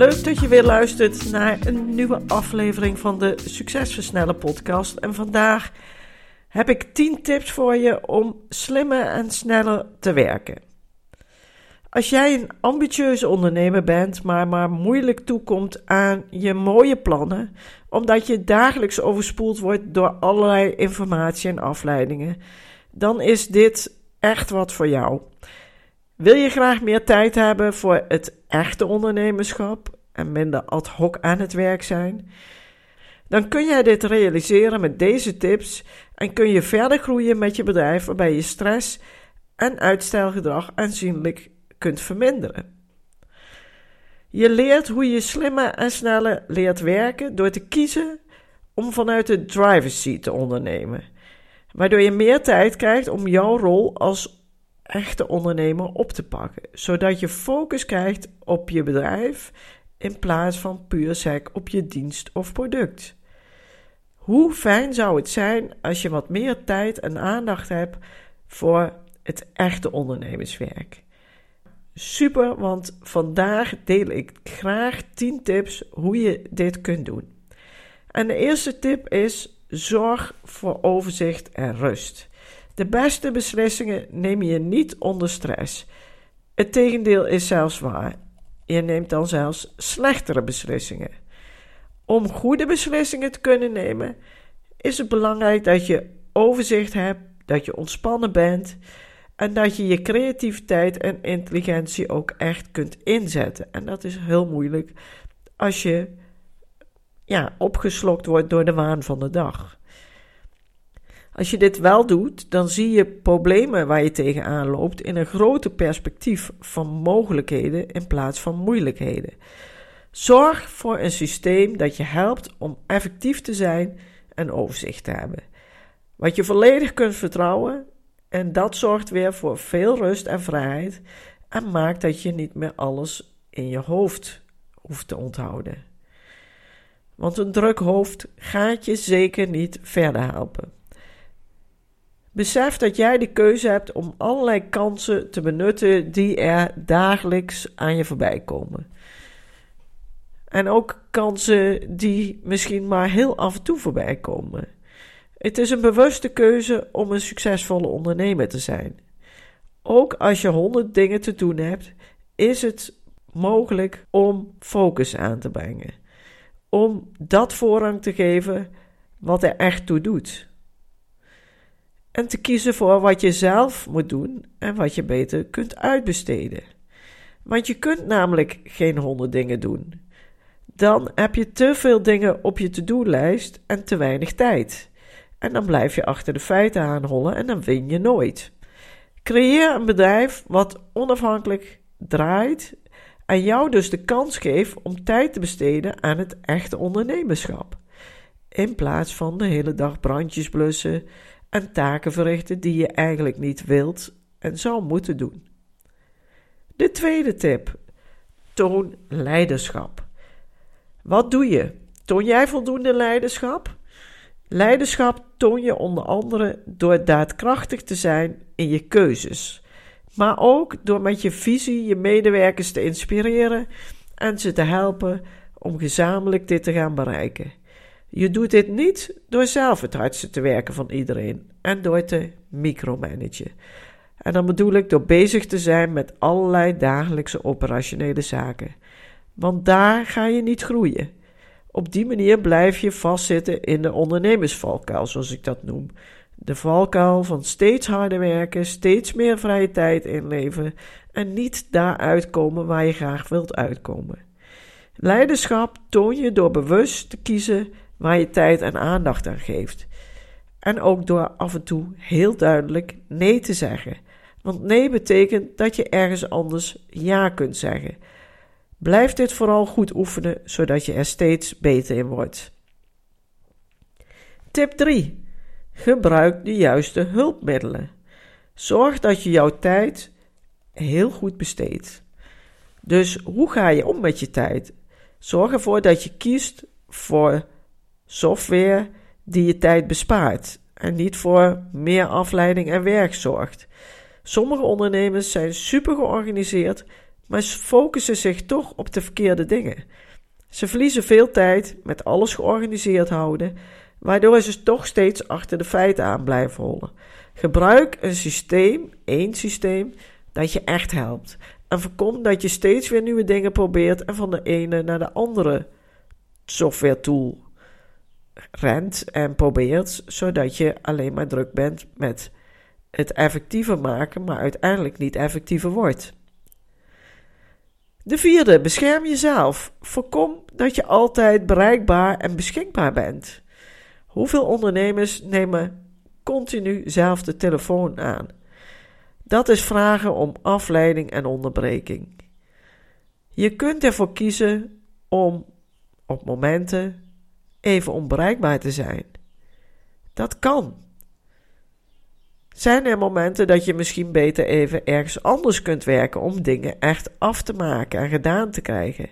Leuk dat je weer luistert naar een nieuwe aflevering van de Succesversnellen podcast. En vandaag heb ik 10 tips voor je om slimmer en sneller te werken. Als jij een ambitieuze ondernemer bent, maar maar moeilijk toekomt aan je mooie plannen, omdat je dagelijks overspoeld wordt door allerlei informatie en afleidingen, dan is dit echt wat voor jou. Wil je graag meer tijd hebben voor het echte ondernemerschap en minder ad hoc aan het werk zijn? Dan kun jij dit realiseren met deze tips en kun je verder groeien met je bedrijf waarbij je stress en uitstelgedrag aanzienlijk kunt verminderen. Je leert hoe je slimmer en sneller leert werken door te kiezen om vanuit de driver's seat te ondernemen, waardoor je meer tijd krijgt om jouw rol als echte ondernemer op te pakken, zodat je focus krijgt op je bedrijf in plaats van puur sec op je dienst of product. Hoe fijn zou het zijn als je wat meer tijd en aandacht hebt voor het echte ondernemerswerk? Super, want vandaag deel ik graag 10 tips hoe je dit kunt doen. En de eerste tip is: zorg voor overzicht en rust. De beste beslissingen neem je niet onder stress. Het tegendeel is zelfs waar. Je neemt dan zelfs slechtere beslissingen. Om goede beslissingen te kunnen nemen, is het belangrijk dat je overzicht hebt, dat je ontspannen bent en dat je je creativiteit en intelligentie ook echt kunt inzetten. En dat is heel moeilijk als je ja, opgeslokt wordt door de waan van de dag. Als je dit wel doet, dan zie je problemen waar je tegenaan loopt in een groter perspectief van mogelijkheden in plaats van moeilijkheden. Zorg voor een systeem dat je helpt om effectief te zijn en overzicht te hebben. Wat je volledig kunt vertrouwen en dat zorgt weer voor veel rust en vrijheid en maakt dat je niet meer alles in je hoofd hoeft te onthouden. Want een druk hoofd gaat je zeker niet verder helpen. Besef dat jij de keuze hebt om allerlei kansen te benutten die er dagelijks aan je voorbij komen. En ook kansen die misschien maar heel af en toe voorbij komen. Het is een bewuste keuze om een succesvolle ondernemer te zijn. Ook als je honderd dingen te doen hebt, is het mogelijk om focus aan te brengen. Om dat voorrang te geven wat er echt toe doet en te kiezen voor wat je zelf moet doen en wat je beter kunt uitbesteden. Want je kunt namelijk geen honderd dingen doen. Dan heb je te veel dingen op je to-do-lijst en te weinig tijd. En dan blijf je achter de feiten aanhollen en dan win je nooit. Creëer een bedrijf wat onafhankelijk draait en jou dus de kans geeft om tijd te besteden aan het echte ondernemerschap. In plaats van de hele dag brandjes blussen en taken verrichten die je eigenlijk niet wilt en zou moeten doen. De tweede tip: toon leiderschap. Wat doe je? Toon jij voldoende leiderschap? Leiderschap toon je onder andere door daadkrachtig te zijn in je keuzes, maar ook door met je visie je medewerkers te inspireren en ze te helpen om gezamenlijk dit te gaan bereiken. Je doet dit niet door zelf het hardste te werken van iedereen en door te micromanagen. En dan bedoel ik door bezig te zijn met allerlei dagelijkse operationele zaken. Want daar ga je niet groeien. Op die manier blijf je vastzitten in de ondernemersvalkuil, zoals ik dat noem. De valkuil van steeds harder werken, steeds meer vrije tijd inleveren en niet daar uitkomen waar je graag wilt uitkomen. Leiderschap toon je door bewust te kiezen waar je tijd en aandacht aan geeft. En ook door af en toe heel duidelijk nee te zeggen. Want nee betekent dat je ergens anders ja kunt zeggen. Blijf dit vooral goed oefenen, zodat je er steeds beter in wordt. Tip 3. Gebruik de juiste hulpmiddelen. Zorg dat je jouw tijd heel goed besteedt. Dus hoe ga je om met je tijd? Zorg ervoor dat je kiest voor software die je tijd bespaart en niet voor meer afleiding en werk zorgt. Sommige ondernemers zijn super georganiseerd, maar focussen zich toch op de verkeerde dingen. Ze verliezen veel tijd met alles georganiseerd houden, waardoor ze toch steeds achter de feiten aan blijven rollen. Gebruik een systeem, één systeem, dat je echt helpt. En voorkom dat je steeds weer nieuwe dingen probeert en van de ene naar de andere software tool rent en probeert, zodat je alleen maar druk bent met het effectiever maken, maar uiteindelijk niet effectiever wordt. De vierde, bescherm jezelf. Voorkom dat je altijd bereikbaar en beschikbaar bent. Hoeveel ondernemers nemen continu zelf de telefoon aan? Dat is vragen om afleiding en onderbreking. Je kunt ervoor kiezen om op momenten even onbereikbaar te zijn. Dat kan. Zijn er momenten dat je misschien beter even ergens anders kunt werken om dingen echt af te maken en gedaan te krijgen?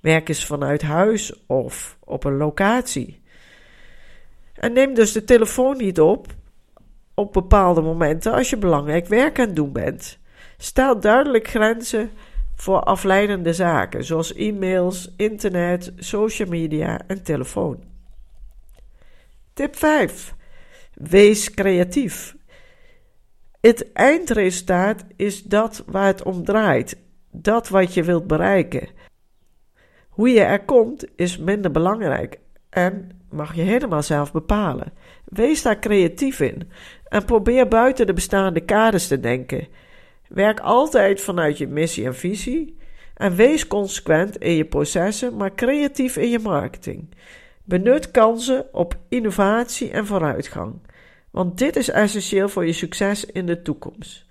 Werk eens vanuit huis of op een locatie. En neem dus de telefoon niet op op bepaalde momenten als je belangrijk werk aan het doen bent. Stel duidelijk grenzen voor afleidende zaken, zoals e-mails, internet, social media en telefoon. Tip 5. Wees creatief. Het eindresultaat is dat waar het om draait, dat wat je wilt bereiken. Hoe je er komt is minder belangrijk en mag je helemaal zelf bepalen. Wees daar creatief in en probeer buiten de bestaande kaders te denken. Werk altijd vanuit je missie en visie en wees consequent in je processen, maar creatief in je marketing. Benut kansen op innovatie en vooruitgang, want dit is essentieel voor je succes in de toekomst.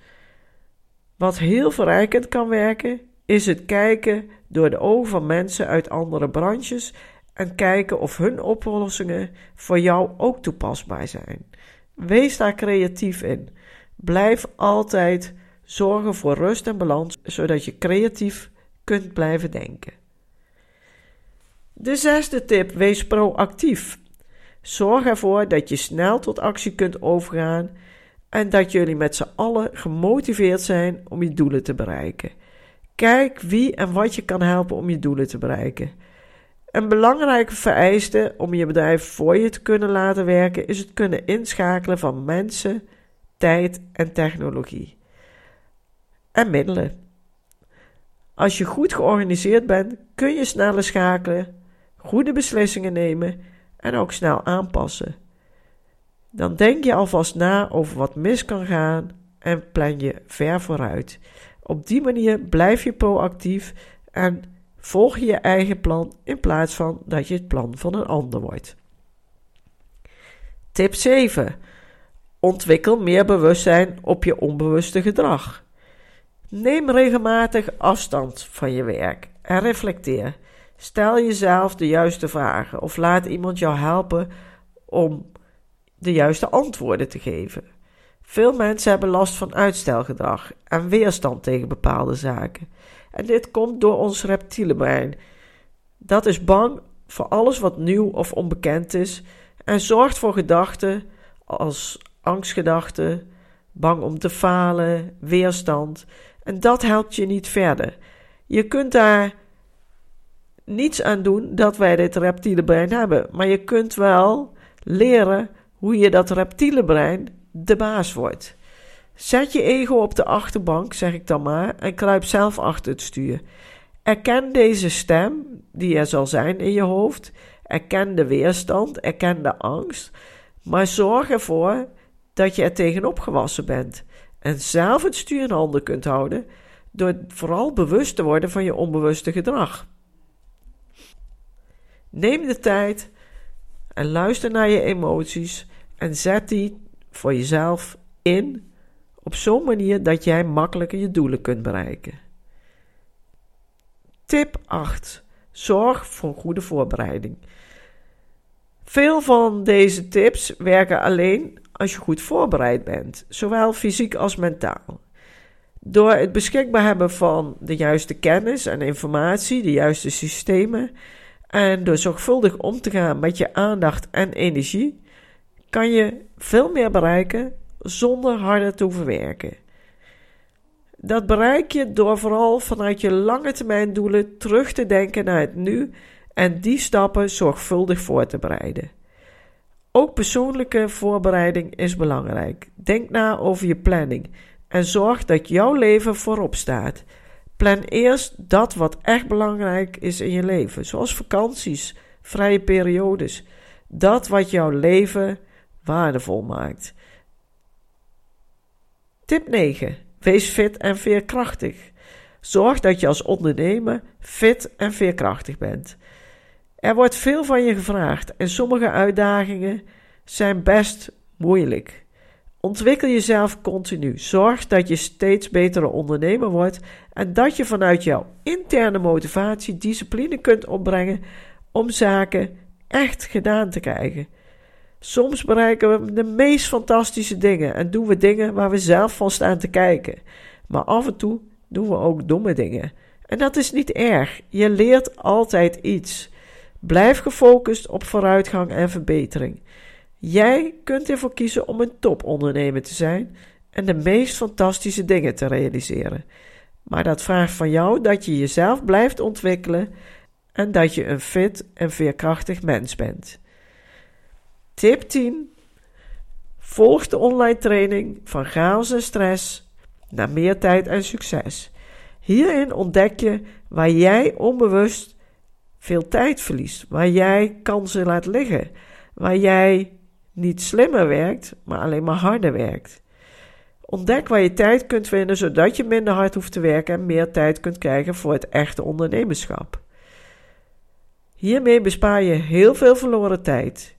Wat heel verrijkend kan werken, is het kijken door de ogen van mensen uit andere branches en kijken of hun oplossingen voor jou ook toepasbaar zijn. Wees daar creatief in. Blijf altijd zorgen voor rust en balans, zodat je creatief kunt blijven denken. De zesde tip: wees proactief. Zorg ervoor dat je snel tot actie kunt overgaan en dat jullie met z'n allen gemotiveerd zijn om je doelen te bereiken. Kijk wie en wat je kan helpen om je doelen te bereiken. Een belangrijke vereiste om je bedrijf voor je te kunnen laten werken is het kunnen inschakelen van mensen, tijd en technologie. En middelen. Als je goed georganiseerd bent, kun je sneller schakelen, goede beslissingen nemen en ook snel aanpassen. Dan denk je alvast na over wat mis kan gaan en plan je ver vooruit. Op die manier blijf je proactief en volg je je eigen plan in plaats van dat je het plan van een ander wordt. Tip 7. Ontwikkel meer bewustzijn op je onbewuste gedrag. Neem regelmatig afstand van je werk en reflecteer. Stel jezelf de juiste vragen of laat iemand jou helpen om de juiste antwoorden te geven. Veel mensen hebben last van uitstelgedrag en weerstand tegen bepaalde zaken. En dit komt door ons reptiele brein. Dat is bang voor alles wat nieuw of onbekend is en zorgt voor gedachten als angstgedachten, bang om te falen, weerstand. En dat helpt je niet verder. Je kunt daar niets aan doen dat wij dit reptiele brein hebben, maar je kunt wel leren hoe je dat reptiele brein de baas wordt. Zet je ego op de achterbank, zeg ik dan maar, en kruip zelf achter het stuur. Erken deze stem die er zal zijn in je hoofd. Erken de weerstand, erken de angst. Maar zorg ervoor dat je er tegenop gewassen bent. En zelf het stuur in handen kunt houden. Door vooral bewust te worden van je onbewuste gedrag. Neem de tijd en luister naar je emoties. En zet die voor jezelf in Op zo'n manier dat jij makkelijker je doelen kunt bereiken. Tip 8. Zorg voor goede voorbereiding. Veel van deze tips werken alleen als je goed voorbereid bent, zowel fysiek als mentaal. Door het beschikbaar hebben van de juiste kennis en informatie, de juiste systemen, en door zorgvuldig om te gaan met je aandacht en energie, kan je veel meer bereiken zonder harder te hoeven werken. Dat bereik je door vooral vanuit je lange termijn doelen terug te denken naar het nu en die stappen zorgvuldig voor te bereiden. Ook persoonlijke voorbereiding is belangrijk. Denk na over je planning en zorg dat jouw leven voorop staat. Plan eerst dat wat echt belangrijk is in je leven, zoals vakanties, vrije periodes. Dat wat jouw leven waardevol maakt. Tip 9. Wees fit en veerkrachtig. Zorg dat je als ondernemer fit en veerkrachtig bent. Er wordt veel van je gevraagd en sommige uitdagingen zijn best moeilijk. Ontwikkel jezelf continu. Zorg dat je steeds betere ondernemer wordt en dat je vanuit jouw interne motivatie discipline kunt opbrengen om zaken echt gedaan te krijgen. Soms bereiken we de meest fantastische dingen en doen we dingen waar we zelf van staan te kijken. Maar af en toe doen we ook domme dingen. En dat is niet erg. Je leert altijd iets. Blijf gefocust op vooruitgang en verbetering. Jij kunt ervoor kiezen om een topondernemer te zijn en de meest fantastische dingen te realiseren. Maar dat vraagt van jou dat je jezelf blijft ontwikkelen en dat je een fit en veerkrachtig mens bent. Tip 10. Volg de online training van chaos en stress naar meer tijd en succes. Hierin ontdek je waar jij onbewust veel tijd verliest, waar jij kansen laat liggen, waar jij niet slimmer werkt, maar alleen maar harder werkt. Ontdek waar je tijd kunt vinden zodat je minder hard hoeft te werken en meer tijd kunt krijgen voor het echte ondernemerschap. Hiermee bespaar je heel veel verloren tijd.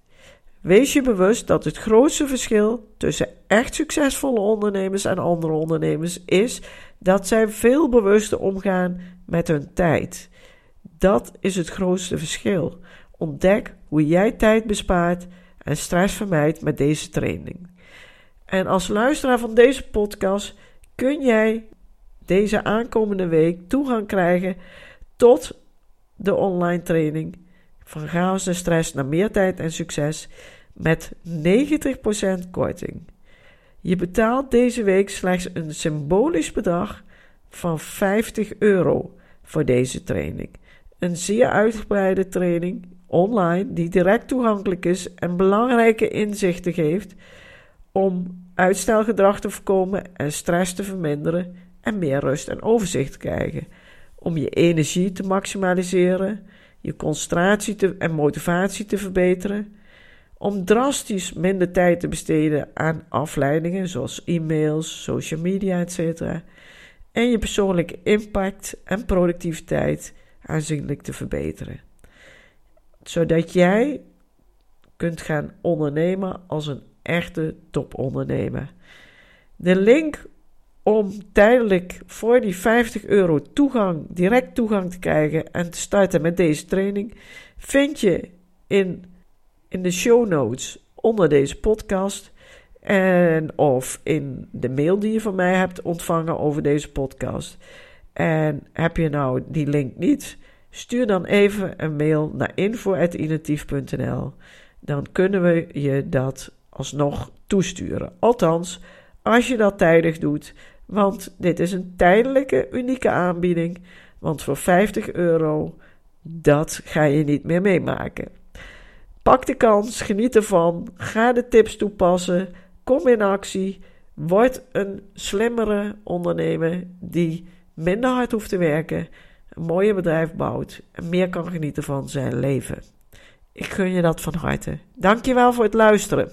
Wees je bewust dat het grootste verschil tussen echt succesvolle ondernemers en andere ondernemers is dat zij veel bewuster omgaan met hun tijd. Dat is het grootste verschil. Ontdek hoe jij tijd bespaart en stress vermijdt met deze training. En als luisteraar van deze podcast kun jij deze aankomende week toegang krijgen tot de online training van chaos en stress naar meer tijd en succes met 90% korting. Je betaalt deze week slechts een symbolisch bedrag van 50 euro voor deze training. Een zeer uitgebreide training online die direct toegankelijk is en belangrijke inzichten geeft om uitstelgedrag te voorkomen en stress te verminderen en meer rust en overzicht te krijgen. Om je energie te maximaliseren, je concentratie en motivatie te verbeteren. Om drastisch minder tijd te besteden aan afleidingen zoals e-mails, social media, etc. En je persoonlijke impact en productiviteit aanzienlijk te verbeteren zodat jij kunt gaan ondernemen als een echte topondernemer. De link om tijdelijk voor die 50 euro toegang, direct toegang te krijgen en te starten met deze training, vind je in, in de show notes onder deze podcast. En of in de mail die je van mij hebt ontvangen over deze podcast. En heb je nou die link niet, Stuur dan even een mail naar info.initiatief.nl. Dan kunnen we je dat alsnog toesturen. Althans, als je dat tijdig doet, want dit is een tijdelijke, unieke aanbieding. Want voor 50 euro, dat ga je niet meer meemaken. Pak de kans, geniet ervan, ga de tips toepassen, kom in actie, word een slimmere ondernemer die minder hard hoeft te werken een mooie bedrijf bouwt en meer kan genieten van zijn leven. Ik gun je dat van harte. Dankjewel voor het luisteren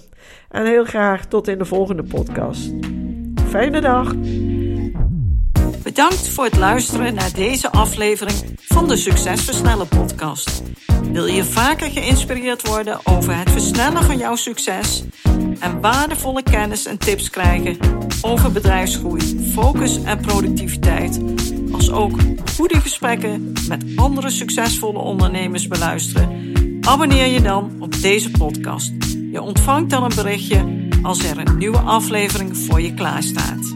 en heel graag tot in de volgende podcast. Fijne dag. Bedankt voor het luisteren naar deze aflevering van de Succesversnellen podcast. Wil je vaker geïnspireerd worden over het versnellen van jouw succes? En waardevolle kennis en tips krijgen over bedrijfsgroei, focus en productiviteit, als ook goede gesprekken met andere succesvolle ondernemers beluisteren, abonneer je dan op deze podcast. Je ontvangt dan een berichtje als er een nieuwe aflevering voor je klaarstaat.